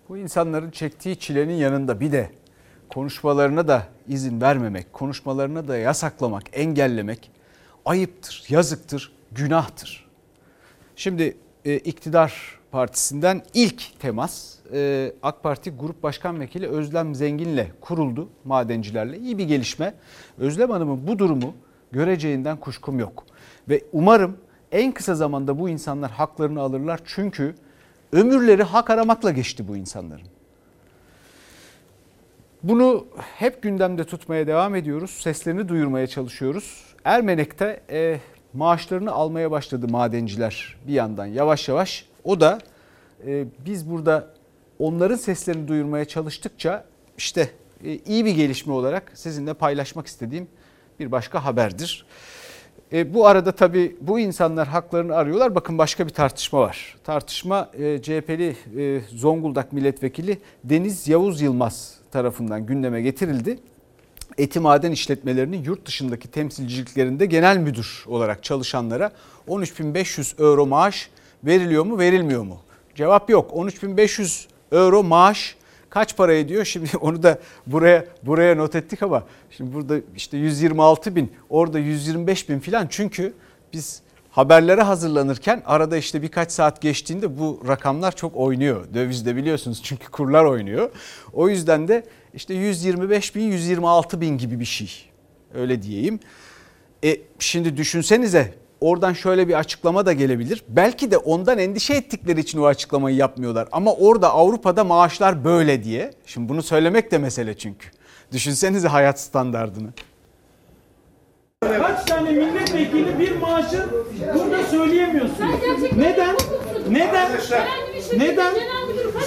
Bu insanların çektiği çilenin yanında bir de konuşmalarına da izin vermemek, konuşmalarına da yasaklamak, engellemek ayıptır, yazıktır, günahtır. Şimdi e, iktidar Partisi'nden ilk temas e, AK Parti Grup Başkan Vekili Özlem Zengin'le kuruldu madencilerle. İyi bir gelişme. Özlem Hanım'ın bu durumu göreceğinden kuşkum yok. Ve umarım en kısa zamanda bu insanlar haklarını alırlar. Çünkü ömürleri hak aramakla geçti bu insanların. Bunu hep gündemde tutmaya devam ediyoruz. Seslerini duyurmaya çalışıyoruz. Ermenek'te e, maaşlarını almaya başladı madenciler bir yandan yavaş yavaş. O da e, biz burada onların seslerini duyurmaya çalıştıkça işte e, iyi bir gelişme olarak sizinle paylaşmak istediğim bir başka haberdir. E, bu arada tabii bu insanlar haklarını arıyorlar. Bakın başka bir tartışma var. Tartışma e, CHP'li e, Zonguldak Milletvekili Deniz Yavuz Yılmaz tarafından gündeme getirildi. Eti maden işletmelerinin yurt dışındaki temsilciliklerinde genel müdür olarak çalışanlara 13.500 euro maaş veriliyor mu verilmiyor mu? Cevap yok. 13.500 euro maaş kaç para ediyor? Şimdi onu da buraya buraya not ettik ama şimdi burada işte 126 bin orada 125 bin filan çünkü biz haberlere hazırlanırken arada işte birkaç saat geçtiğinde bu rakamlar çok oynuyor. Dövizde biliyorsunuz çünkü kurlar oynuyor. O yüzden de işte 125 bin 126 bin gibi bir şey öyle diyeyim. E şimdi düşünsenize oradan şöyle bir açıklama da gelebilir. Belki de ondan endişe ettikleri için o açıklamayı yapmıyorlar. Ama orada Avrupa'da maaşlar böyle diye. Şimdi bunu söylemek de mesele çünkü. Düşünsenize hayat standardını. Kaç tane milletvekili bir maaşı burada söyleyemiyorsun. Neden? Neden? Neden?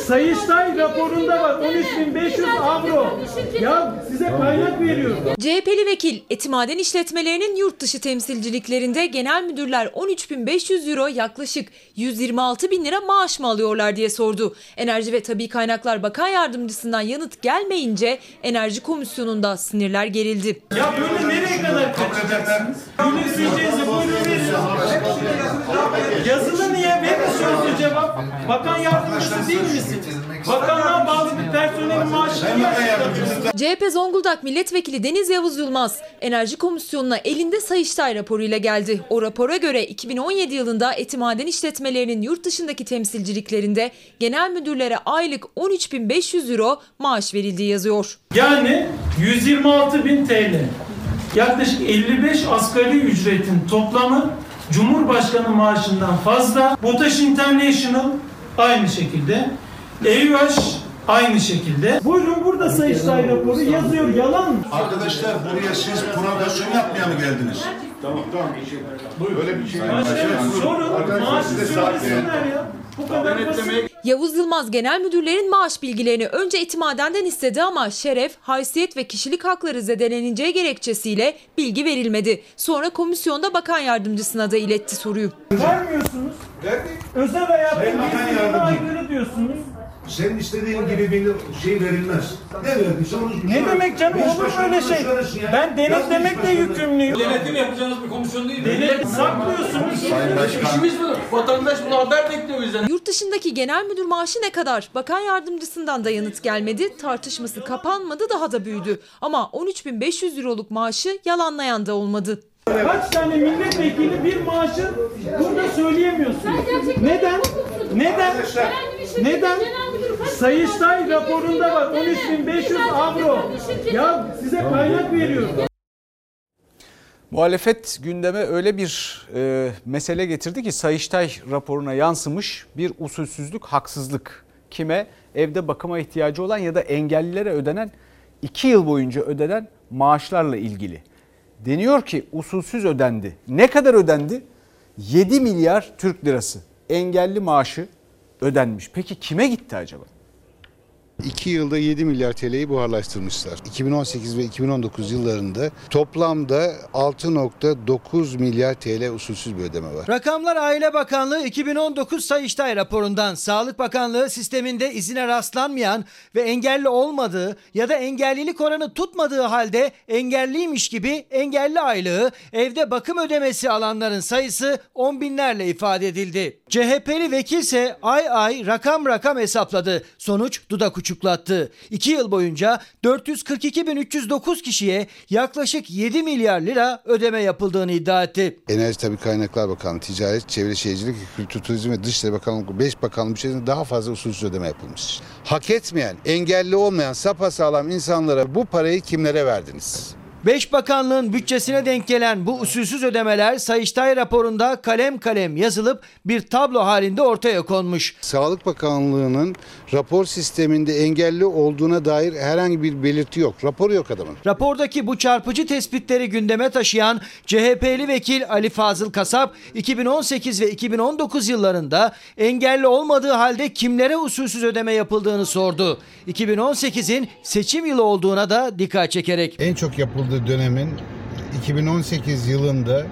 Sayıştay raporunda var 13.500 avro. Ya size kaynak veriyorum. CHP'li vekil etimaden işletmelerinin yurt dışı temsilciliklerinde genel müdürler 13.500 euro yaklaşık 126 bin lira maaş mı alıyorlar diye sordu. Enerji ve Tabi Kaynaklar Bakan Yardımcısından yanıt gelmeyince Enerji Komisyonu'nda sinirler gerildi. Ya böyle nereye kadar kaçacaksınız? Gülümseyeceğizi buyurun verin. Yazılı niye? Verin sözlü cevap. Bakan yardımcısı değil misin? Bakanlığa bağlı bir personelin maaşını niye açıklamıyorsun? CHP Zonguldak Milletvekili Deniz Yavuz Yılmaz Enerji Komisyonu'na elinde Sayıştay raporuyla geldi. O rapora göre 2017 yılında etimaden işletmelerinin yurt dışındaki temsilciliklerinde genel müdürlere aylık 13.500 euro maaş verildiği yazıyor. Yani 126 bin TL. Yaklaşık 55 asgari ücretin toplamı Cumhurbaşkanı maaşından fazla. BOTAŞ International aynı şekilde. EÜH aynı şekilde. Buyurun burada Sayıştay raporu yazıyor. Yalan mı? Arkadaşlar buraya siz provokasyon yapmaya mı geldiniz? Tamam tamam. Böyle bir şey Sorun. Maaşı söylesinler ya. Bu kadar basit. Yavuz Yılmaz genel müdürlerin maaş bilgilerini önce etimadenden istedi ama şeref, haysiyet ve kişilik hakları zedeleneceği gerekçesiyle bilgi verilmedi. Sonra komisyonda bakan yardımcısına da iletti soruyu. Vermiyorsunuz. Özel hayatın birbirine aykırı diyorsunuz. Senin istediğin gibi bir şey verilmez. Ne verdiyse onu... Ne demek canım Beş olur mu öyle şey? ya. Ben denetlemekle Yazmış yükümlüyüm. Denetim yapacağınız bir komisyon değil. Denet saklıyorsunuz. İşimiz bu. Vatandaş bunu haber bekliyor bizden. Yurt dışındaki genel müdür maaşı ne kadar? Bakan yardımcısından da yanıt gelmedi. Tartışması kapanmadı daha da büyüdü. Ama 13.500 euroluk maaşı yalanlayan da olmadı. Kaç tane milletvekili bir maaşı burada söyleyemiyorsun. Neden? Neden? Neden? Sayıştay raporunda var 13.500 avro. Ya size kaynak veriyorum. Muhalefet gündeme öyle bir e, mesele getirdi ki Sayıştay raporuna yansımış bir usulsüzlük, haksızlık. Kime? Evde bakıma ihtiyacı olan ya da engellilere ödenen 2 yıl boyunca ödenen maaşlarla ilgili. Deniyor ki usulsüz ödendi. Ne kadar ödendi? 7 milyar Türk lirası engelli maaşı ödenmiş. Peki kime gitti acaba? 2 yılda 7 milyar TL'yi buharlaştırmışlar. 2018 ve 2019 yıllarında toplamda 6.9 milyar TL usulsüz bir ödeme var. Rakamlar Aile Bakanlığı 2019 Sayıştay raporundan Sağlık Bakanlığı sisteminde izine rastlanmayan ve engelli olmadığı ya da engellilik oranı tutmadığı halde engelliymiş gibi engelli aylığı evde bakım ödemesi alanların sayısı on binlerle ifade edildi. CHP'li vekilse ay ay rakam rakam hesapladı. Sonuç dudak uçuklu uçuklattı. 2 yıl boyunca 442.309 kişiye yaklaşık 7 milyar lira ödeme yapıldığını iddia etti. Enerji Tabi Kaynaklar Bakanlığı, Ticaret, Çevre Şehircilik, Kültür Turizm ve Dışişleri Bakanlığı 5 bakanlık içerisinde daha fazla usulsüz ödeme yapılmış. Hak etmeyen, engelli olmayan, sapasağlam insanlara bu parayı kimlere verdiniz? Beş bakanlığın bütçesine denk gelen bu usulsüz ödemeler Sayıştay raporunda kalem kalem yazılıp bir tablo halinde ortaya konmuş. Sağlık Bakanlığı'nın rapor sisteminde engelli olduğuna dair herhangi bir belirti yok. Raporu yok adamın. Rapordaki bu çarpıcı tespitleri gündeme taşıyan CHP'li vekil Ali Fazıl Kasap 2018 ve 2019 yıllarında engelli olmadığı halde kimlere usulsüz ödeme yapıldığını sordu. 2018'in seçim yılı olduğuna da dikkat çekerek. En çok yapıldığı dönemin 2018 yılında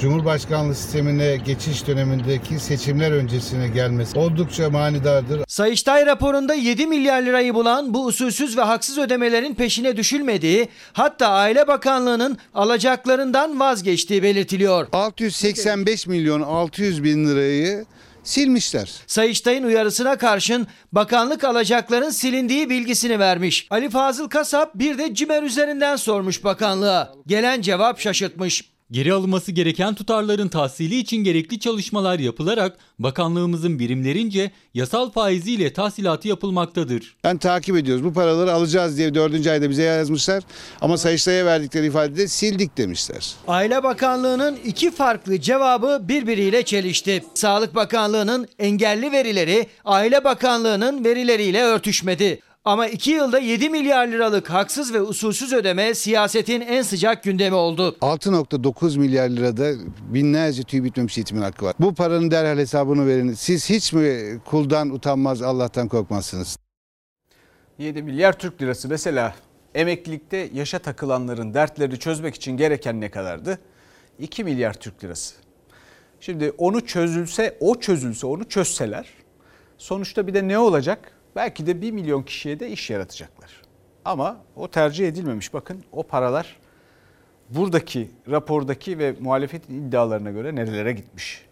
Cumhurbaşkanlığı sistemine geçiş dönemindeki seçimler öncesine gelmesi oldukça manidardır. Sayıştay raporunda 7 milyar lirayı bulan bu usulsüz ve haksız ödemelerin peşine düşülmediği hatta Aile Bakanlığı'nın alacaklarından vazgeçtiği belirtiliyor. 685 milyon 600 bin lirayı silmişler. Sayıştay'ın uyarısına karşın bakanlık alacakların silindiği bilgisini vermiş. Ali Fazıl Kasap bir de CİMER üzerinden sormuş bakanlığa. Gelen cevap şaşırtmış. Geri alınması gereken tutarların tahsili için gerekli çalışmalar yapılarak bakanlığımızın birimlerince yasal faiziyle tahsilatı yapılmaktadır. Ben takip ediyoruz. Bu paraları alacağız diye dördüncü ayda bize yazmışlar. Ama Sayıştay'a verdikleri ifadede sildik demişler. Aile Bakanlığı'nın iki farklı cevabı birbiriyle çelişti. Sağlık Bakanlığı'nın engelli verileri Aile Bakanlığı'nın verileriyle örtüşmedi. Ama 2 yılda 7 milyar liralık haksız ve usulsüz ödeme siyasetin en sıcak gündemi oldu. 6.9 milyar lirada binlerce tüy bitmemiş yetimin hakkı var. Bu paranın derhal hesabını verin. Siz hiç mi kuldan utanmaz Allah'tan korkmazsınız? 7 milyar Türk lirası mesela emeklilikte yaşa takılanların dertlerini çözmek için gereken ne kadardı? 2 milyar Türk lirası. Şimdi onu çözülse, o çözülse, onu çözseler sonuçta bir de ne olacak? Belki de 1 milyon kişiye de iş yaratacaklar. Ama o tercih edilmemiş. Bakın o paralar buradaki rapordaki ve muhalefetin iddialarına göre nerelere gitmiş.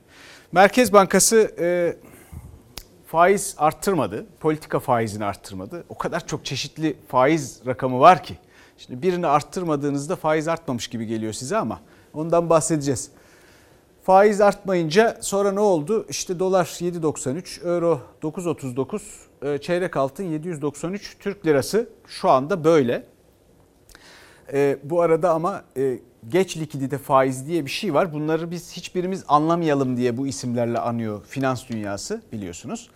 Merkez Bankası e, faiz arttırmadı. Politika faizini arttırmadı. O kadar çok çeşitli faiz rakamı var ki. Şimdi birini arttırmadığınızda faiz artmamış gibi geliyor size ama ondan bahsedeceğiz. Faiz artmayınca sonra ne oldu? İşte dolar 7.93, euro 9.39, e, çeyrek altın 793 Türk lirası şu anda böyle. E, bu arada ama e, geç likidite faiz diye bir şey var. Bunları biz hiçbirimiz anlamayalım diye bu isimlerle anıyor finans dünyası biliyorsunuz.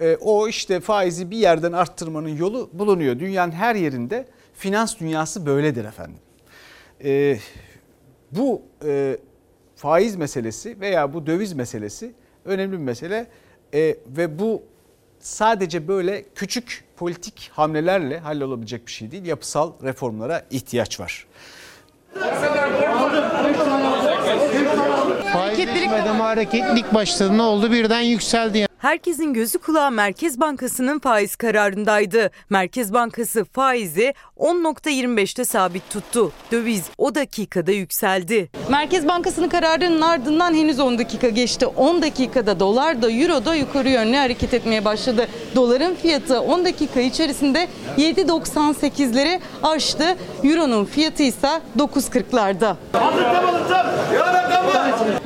E, o işte faizi bir yerden arttırmanın yolu bulunuyor. Dünyanın her yerinde finans dünyası böyledir efendim. E, bu e, faiz meselesi veya bu döviz meselesi önemli bir mesele e, ve bu sadece böyle küçük politik hamlelerle hallolabilecek bir şey değil. Yapısal reformlara ihtiyaç var. Hareketlilik hareketlilik başladı. Ne oldu? Birden yükseldi. Herkesin gözü kulağı Merkez Bankası'nın faiz kararındaydı. Merkez Bankası faizi 10.25'te sabit tuttu. Döviz o dakikada yükseldi. Merkez Bankası'nın kararının ardından henüz 10 dakika geçti. 10 dakikada dolar da euro da yukarı yönlü hareket etmeye başladı. Doların fiyatı 10 dakika içerisinde 7.98'leri aştı. Euro'nun fiyatı ise 9.40'larda.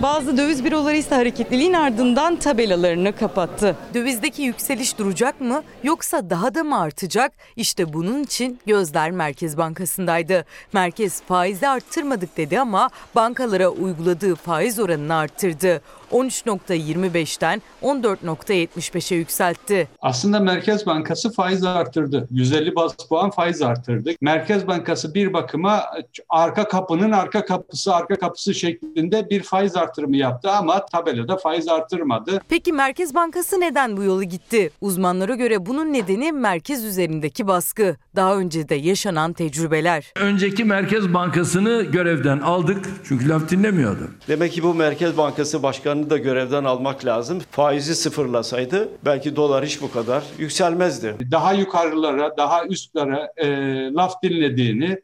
Bazı döviz büroları ise hareketliliğin ardından tabelalarını kapattı. Dövizdeki yükseliş duracak mı yoksa daha da mı artacak? İşte bunun için gözler Merkez Bankası'ndaydı. Merkez faizi arttırmadık dedi ama bankalara uyguladığı faiz oranını arttırdı. 13.25'ten 14.75'e yükseltti. Aslında Merkez Bankası faiz arttırdı. 150 bas puan faiz arttırdı. Merkez Bankası bir bakıma arka kapının arka kapısı arka kapısı şeklinde bir faiz artırımı yaptı ama tabelada faiz artırmadı. Peki Merkez Bankası neden bu yolu gitti? Uzmanlara göre bunun nedeni merkez üzerindeki baskı. Daha önce de yaşanan tecrübeler. Önceki Merkez Bankası'nı görevden aldık çünkü laf dinlemiyordu. Demek ki bu Merkez Bankası Başkanı da görevden almak lazım. Faizi sıfırlasaydı belki dolar hiç bu kadar yükselmezdi. Daha yukarılara, daha üstlere e, laf dinlediğini,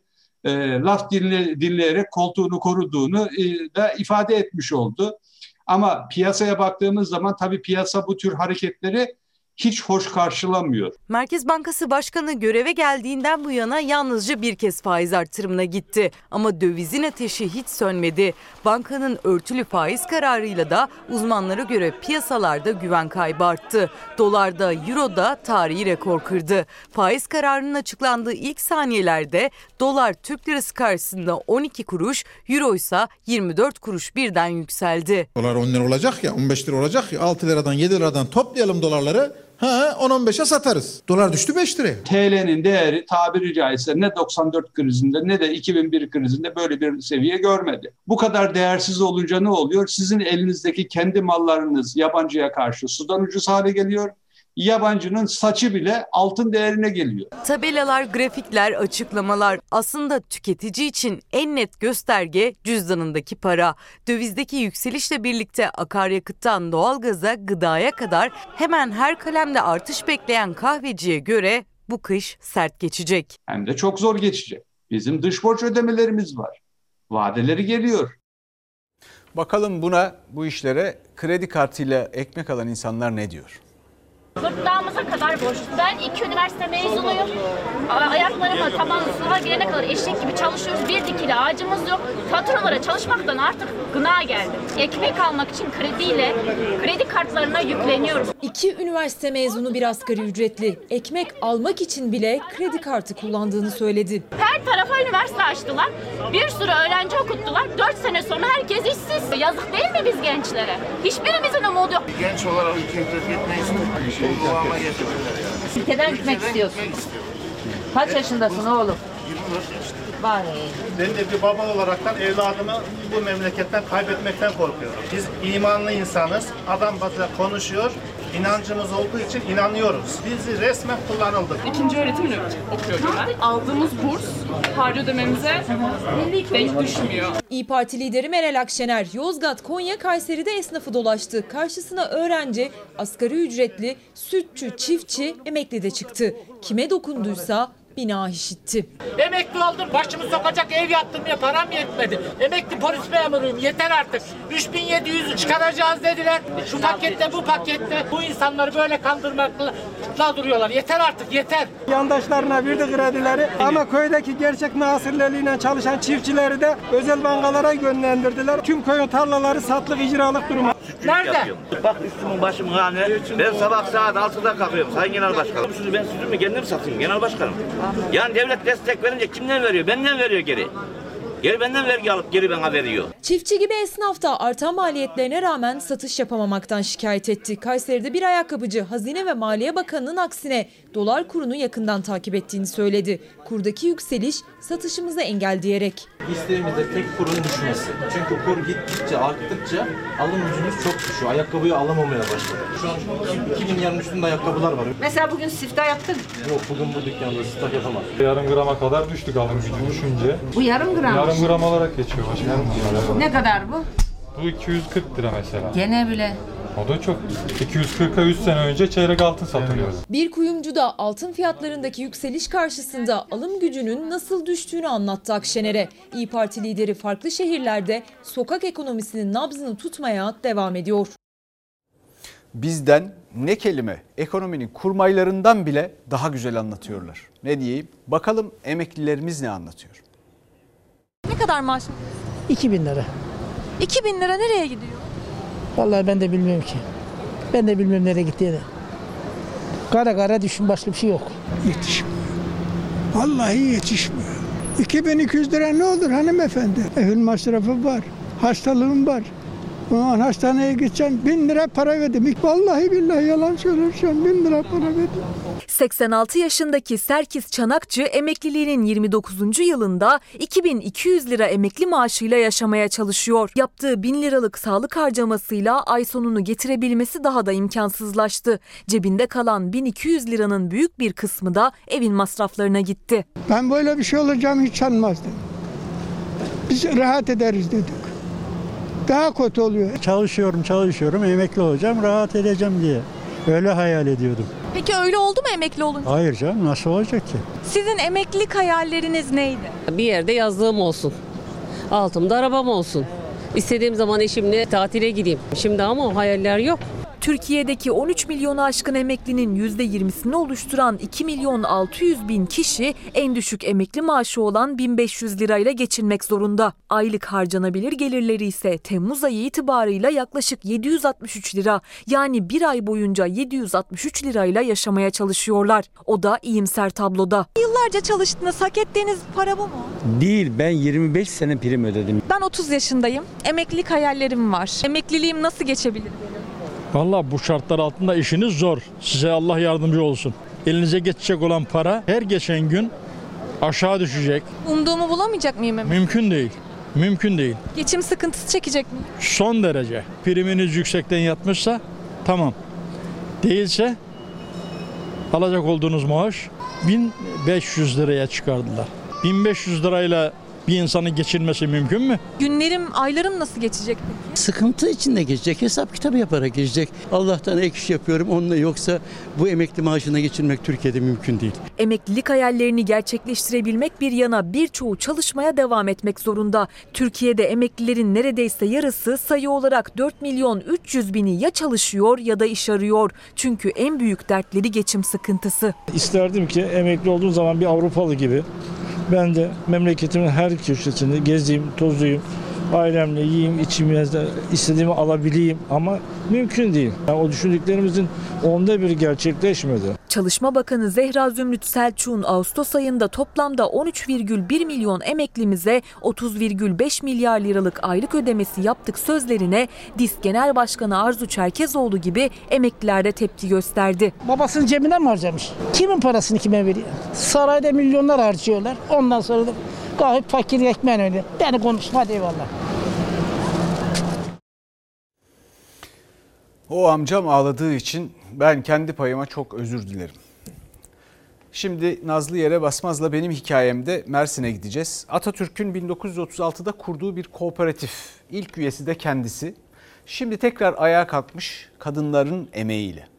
e, laf dinle, dinleyerek koltuğunu koruduğunu e, da ifade etmiş oldu. Ama piyasaya baktığımız zaman tabii piyasa bu tür hareketleri hiç hoş karşılamıyor. Merkez Bankası Başkanı göreve geldiğinden bu yana yalnızca bir kez faiz artırımına gitti. Ama dövizin ateşi hiç sönmedi. Bankanın örtülü faiz kararıyla da uzmanlara göre piyasalarda güven kaybı arttı. Dolarda, euroda tarihi rekor kırdı. Faiz kararının açıklandığı ilk saniyelerde dolar Türk lirası karşısında 12 kuruş, euro ise 24 kuruş birden yükseldi. Dolar 10 lira olacak ya 15 lira olacak ya 6 liradan 7 liradan toplayalım dolarları. Ha 10-15'e satarız. Dolar düştü 5 liraya. TL'nin değeri tabiri caizse ne 94 krizinde ne de 2001 krizinde böyle bir seviye görmedi. Bu kadar değersiz olunca ne oluyor? Sizin elinizdeki kendi mallarınız yabancıya karşı sudan ucuz hale geliyor. Yabancının saçı bile altın değerine geliyor. Tabelalar, grafikler, açıklamalar aslında tüketici için en net gösterge cüzdanındaki para. Dövizdeki yükselişle birlikte akaryakıttan doğalgaza, gıdaya kadar hemen her kalemde artış bekleyen kahveciye göre bu kış sert geçecek. Hem de çok zor geçecek. Bizim dış borç ödemelerimiz var. Vadeleri geliyor. Bakalım buna, bu işlere kredi kartıyla ekmek alan insanlar ne diyor? Gırtlağımıza kadar borç. Ben iki üniversite mezunuyum. Ayaklarıma taban sıra gelene kadar eşek gibi çalışıyoruz. Bir dikili ağacımız yok. Faturalara çalışmaktan artık gına geldi. Ekmek almak için krediyle kredi kartlarına yükleniyoruz. İki üniversite mezunu bir asgari ücretli ekmek almak için bile kredi kartı kullandığını söyledi. Her tarafa üniversite açtılar. Bir sürü öğrenci okuttular. Dört sene sonra herkes işsiz. Yazık değil mi biz gençlere? Hiçbirimizin umudu yok. Genç olarak ülkeyi terk yani. Ülkeden gitmek istiyorsun. Kaç yaşındasın oğlum? 24 yaşında. Bari. Ben de bir baba olaraktan evladımı bu memleketten kaybetmekten korkuyorum. Biz imanlı insanız. Adam batıda konuşuyor. İnancımız olduğu için inanıyoruz. Bizi resmen kullanıldık. İkinci öğretim okuyorum ben. Aldığımız burs harcı ödememize denk düşmüyor. İyi Parti lideri Meral Akşener, Yozgat, Konya, Kayseri'de esnafı dolaştı. Karşısına öğrenci, asgari ücretli, sütçü, çiftçi, emekli de çıktı. Kime dokunduysa bina işitti. Emekli oldum. Başımı sokacak ev yaptırmaya param yetmedi. Emekli polis memuruyum. Yeter artık. 3700'ü çıkaracağız dediler. Şu pakette bu pakette bu insanları böyle kandırmakla duruyorlar. Yeter artık yeter. Yandaşlarına verdi kredileri ama köydeki gerçek nasırlarıyla çalışan çiftçileri de özel bankalara yönlendirdiler. Tüm köyün tarlaları satlık icralık duruma. Nerede? Bak üstümün başımın hali. Ben sabah saat 6'da kalkıyorum Sayın Genel Başkanım. Sütü ben sütümü kendim satayım Genel Başkanım. Yani devlet destek verince kimden veriyor? Benden veriyor geri. Geri benden vergi alıp geri bana veriyor. Çiftçi gibi esnaf da artan maliyetlerine rağmen satış yapamamaktan şikayet etti. Kayseri'de bir ayakkabıcı Hazine ve Maliye Bakanı'nın aksine dolar kurunu yakından takip ettiğini söyledi. Kurdaki yükseliş satışımıza engel diyerek. İsteğimizde tek kurun düşmesi. Çünkü kur gittikçe arttıkça alım gücümüz çok düşüyor. Ayakkabıyı alamamaya başladı. Şu an 2000 liranın üstünde ayakkabılar var. Mesela bugün siftah yaptın. Yok bugün bu dükkanda stok yapamaz. Yarım grama kadar düştük alım gücü düşünce. Bu yarım gram. Yarım gram olarak geçiyor başkanım. Ne kadar bu? Bu 240 lira mesela. Gene bile. O da çok. 240'a 3 sene önce çeyrek altın satılıyordu. Bir kuyumcu da altın fiyatlarındaki yükseliş karşısında alım gücünün nasıl düştüğünü anlattı Akşener'e. İyi Parti lideri farklı şehirlerde sokak ekonomisinin nabzını tutmaya devam ediyor. Bizden ne kelime ekonominin kurmaylarından bile daha güzel anlatıyorlar. Ne diyeyim? Bakalım emeklilerimiz ne anlatıyor? Ne kadar maaş? 2000 lira. 2000 lira nereye gidiyor? Vallahi ben de bilmiyorum ki. Ben de bilmiyorum nereye gittiğini. Kara kara düşün başka bir şey yok. Yetişmiyor. Vallahi yetişmiyor. 2200 lira ne olur hanımefendi? Evin masrafı var. Hastalığım var. Ulan hastaneye gideceksin bin lira para verdim. Vallahi billahi yalan söylüyorsam bin lira para verdim. 86 yaşındaki Serkis Çanakçı emekliliğinin 29. yılında 2200 lira emekli maaşıyla yaşamaya çalışıyor. Yaptığı 1000 liralık sağlık harcamasıyla ay sonunu getirebilmesi daha da imkansızlaştı. Cebinde kalan 1200 liranın büyük bir kısmı da evin masraflarına gitti. Ben böyle bir şey olacağımı hiç sanmazdım. Biz rahat ederiz dedik. Daha kötü oluyor. Çalışıyorum, çalışıyorum, emekli olacağım, rahat edeceğim diye. Öyle hayal ediyordum. Peki öyle oldu mu emekli olunca? Hayır canım, nasıl olacak ki? Sizin emeklilik hayalleriniz neydi? Bir yerde yazlığım olsun. Altımda arabam olsun. İstediğim zaman eşimle tatile gideyim. Şimdi ama o hayaller yok. Türkiye'deki 13 milyonu aşkın emeklinin %20'sini oluşturan 2 milyon 600 bin kişi en düşük emekli maaşı olan 1500 lirayla geçinmek zorunda. Aylık harcanabilir gelirleri ise Temmuz ayı itibarıyla yaklaşık 763 lira. Yani bir ay boyunca 763 lirayla yaşamaya çalışıyorlar. O da iyimser tabloda. Yıllarca çalıştınız, hak ettiğiniz para bu mu? Değil ben 25 sene prim ödedim. Ben 30 yaşındayım. Emeklilik hayallerim var. Emekliliğim nasıl geçebilir benim? Valla bu şartlar altında işiniz zor. Size Allah yardımcı olsun. Elinize geçecek olan para her geçen gün aşağı düşecek. Umduğumu bulamayacak mıyım emek? Mümkün değil. Mümkün değil. Geçim sıkıntısı çekecek miyim? Son derece. Priminiz yüksekten yatmışsa tamam. Değilse alacak olduğunuz maaş 1500 liraya çıkardılar. 1500 lirayla bir insanın geçinmesi mümkün mü? Günlerim, aylarım nasıl geçecek peki? Sıkıntı içinde geçecek, hesap kitabı yaparak geçecek. Allah'tan ek iş yapıyorum, onunla yoksa bu emekli maaşına geçirmek Türkiye'de mümkün değil. Emeklilik hayallerini gerçekleştirebilmek bir yana birçoğu çalışmaya devam etmek zorunda. Türkiye'de emeklilerin neredeyse yarısı sayı olarak 4 milyon 300 bini ya çalışıyor ya da iş arıyor. Çünkü en büyük dertleri geçim sıkıntısı. İsterdim ki emekli olduğum zaman bir Avrupalı gibi ben de memleketimin her köşesini gezeyim, tozuyum. Ailemle yiyeyim, içeyim, istediğimi alabileyim ama mümkün değil. Yani o düşündüklerimizin onda biri gerçekleşmedi. Çalışma Bakanı Zehra Zümrüt Selçuk'un Ağustos ayında toplamda 13,1 milyon emeklimize 30,5 milyar liralık aylık ödemesi yaptık sözlerine DİSK Genel Başkanı Arzu Çerkezoğlu gibi emekliler de tepki gösterdi. Babasının cebinden mi harcamış? Kimin parasını kime veriyor? Sarayda milyonlar harcıyorlar. Ondan sonra da gayet fakir ekmeğin öyle. Beni konuşma hadi eyvallah. O amcam ağladığı için ben kendi payıma çok özür dilerim. Şimdi Nazlı Yere Basmaz'la benim hikayemde Mersin'e gideceğiz. Atatürk'ün 1936'da kurduğu bir kooperatif. İlk üyesi de kendisi. Şimdi tekrar ayağa kalkmış kadınların emeğiyle.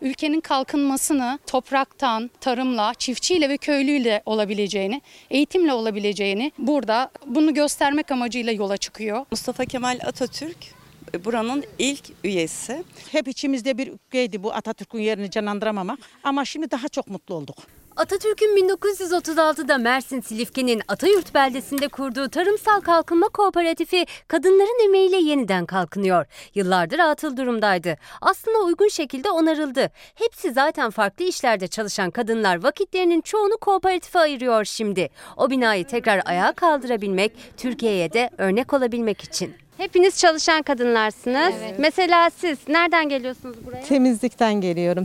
Ülkenin kalkınmasını topraktan, tarımla, çiftçiyle ve köylüyle olabileceğini, eğitimle olabileceğini burada bunu göstermek amacıyla yola çıkıyor. Mustafa Kemal Atatürk buranın ilk üyesi. Hep içimizde bir ükkeydi bu Atatürk'ün yerini canlandıramamak ama şimdi daha çok mutlu olduk. Atatürk'ün 1936'da Mersin Silifke'nin Atayurt beldesinde kurduğu tarımsal kalkınma kooperatifi kadınların emeğiyle yeniden kalkınıyor. Yıllardır atıl durumdaydı. Aslında uygun şekilde onarıldı. Hepsi zaten farklı işlerde çalışan kadınlar vakitlerinin çoğunu kooperatife ayırıyor şimdi. O binayı tekrar ayağa kaldırabilmek, Türkiye'ye de örnek olabilmek için. Hepiniz çalışan kadınlarsınız. Mesela siz nereden geliyorsunuz buraya? Temizlikten geliyorum.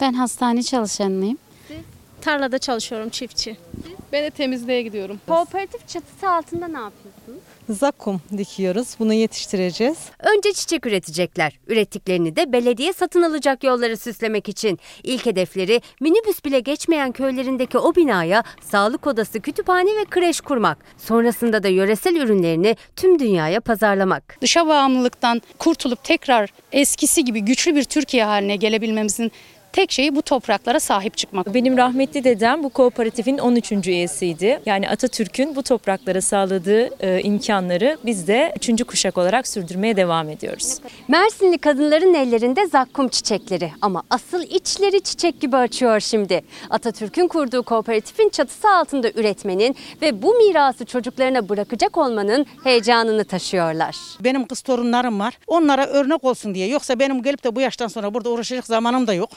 Ben hastane çalışanıyım. Tarlada çalışıyorum çiftçi. Ben de temizliğe gidiyorum. Kooperatif çatısı altında ne yapıyorsunuz? Zakum dikiyoruz. Bunu yetiştireceğiz. Önce çiçek üretecekler. Ürettiklerini de belediye satın alacak yolları süslemek için. İlk hedefleri minibüs bile geçmeyen köylerindeki o binaya sağlık odası, kütüphane ve kreş kurmak. Sonrasında da yöresel ürünlerini tüm dünyaya pazarlamak. Dışa bağımlılıktan kurtulup tekrar eskisi gibi güçlü bir Türkiye haline gelebilmemizin tek şeyi bu topraklara sahip çıkmak. Benim rahmetli dedem bu kooperatifin 13. üyesiydi. Yani Atatürk'ün bu topraklara sağladığı e, imkanları biz de 3. kuşak olarak sürdürmeye devam ediyoruz. Mersinli kadınların ellerinde zakkum çiçekleri ama asıl içleri çiçek gibi açıyor şimdi. Atatürk'ün kurduğu kooperatifin çatısı altında üretmenin ve bu mirası çocuklarına bırakacak olmanın heyecanını taşıyorlar. Benim kız torunlarım var. Onlara örnek olsun diye. Yoksa benim gelip de bu yaştan sonra burada uğraşacak zamanım da yok.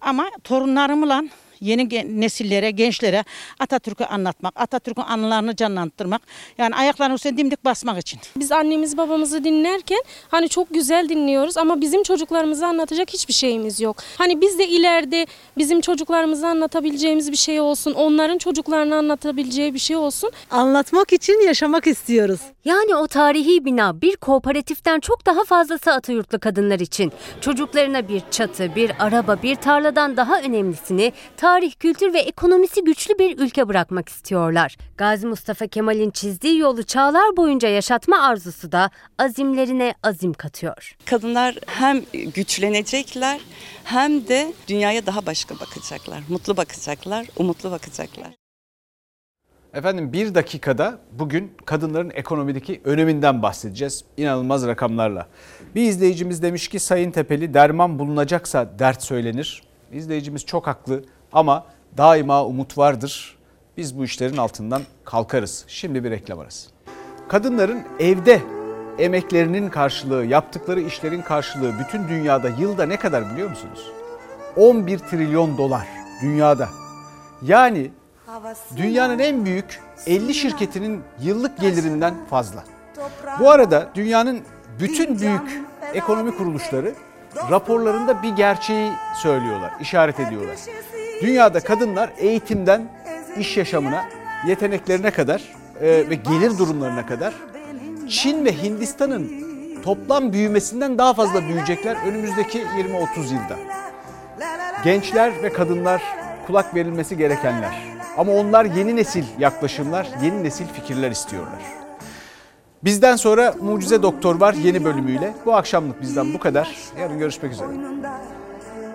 Ama torunlarımla yeni nesillere, gençlere Atatürk'ü anlatmak, Atatürk'ün anılarını canlandırmak. Yani ayaklarının üstüne dimdik basmak için. Biz annemiz babamızı dinlerken hani çok güzel dinliyoruz ama bizim çocuklarımıza anlatacak hiçbir şeyimiz yok. Hani biz de ileride bizim çocuklarımıza anlatabileceğimiz bir şey olsun, onların çocuklarına anlatabileceği bir şey olsun. Anlatmak için yaşamak istiyoruz. Yani o tarihi bina bir kooperatiften çok daha fazlası Atayurtlu kadınlar için. Çocuklarına bir çatı, bir araba, bir tarladan daha önemlisini tarih, kültür ve ekonomisi güçlü bir ülke bırakmak istiyorlar. Gazi Mustafa Kemal'in çizdiği yolu çağlar boyunca yaşatma arzusu da azimlerine azim katıyor. Kadınlar hem güçlenecekler hem de dünyaya daha başka bakacaklar. Mutlu bakacaklar, umutlu bakacaklar. Efendim bir dakikada bugün kadınların ekonomideki öneminden bahsedeceğiz. İnanılmaz rakamlarla. Bir izleyicimiz demiş ki Sayın Tepeli derman bulunacaksa dert söylenir. İzleyicimiz çok haklı ama daima umut vardır. Biz bu işlerin altından kalkarız. Şimdi bir reklam arası. Kadınların evde emeklerinin karşılığı, yaptıkları işlerin karşılığı bütün dünyada yılda ne kadar biliyor musunuz? 11 trilyon dolar dünyada. Yani dünyanın en büyük 50 şirketinin yıllık gelirinden fazla. Bu arada dünyanın bütün büyük ekonomi kuruluşları raporlarında bir gerçeği söylüyorlar, işaret ediyorlar. Dünyada kadınlar eğitimden iş yaşamına, yeteneklerine kadar e, ve gelir durumlarına kadar Çin ve Hindistan'ın toplam büyümesinden daha fazla büyüyecekler önümüzdeki 20-30 yılda. Gençler ve kadınlar kulak verilmesi gerekenler. Ama onlar yeni nesil yaklaşımlar, yeni nesil fikirler istiyorlar. Bizden sonra Mucize Doktor var yeni bölümüyle. Bu akşamlık bizden bu kadar. Yarın görüşmek üzere.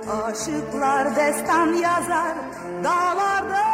Aşıklar destan yazar dağlarda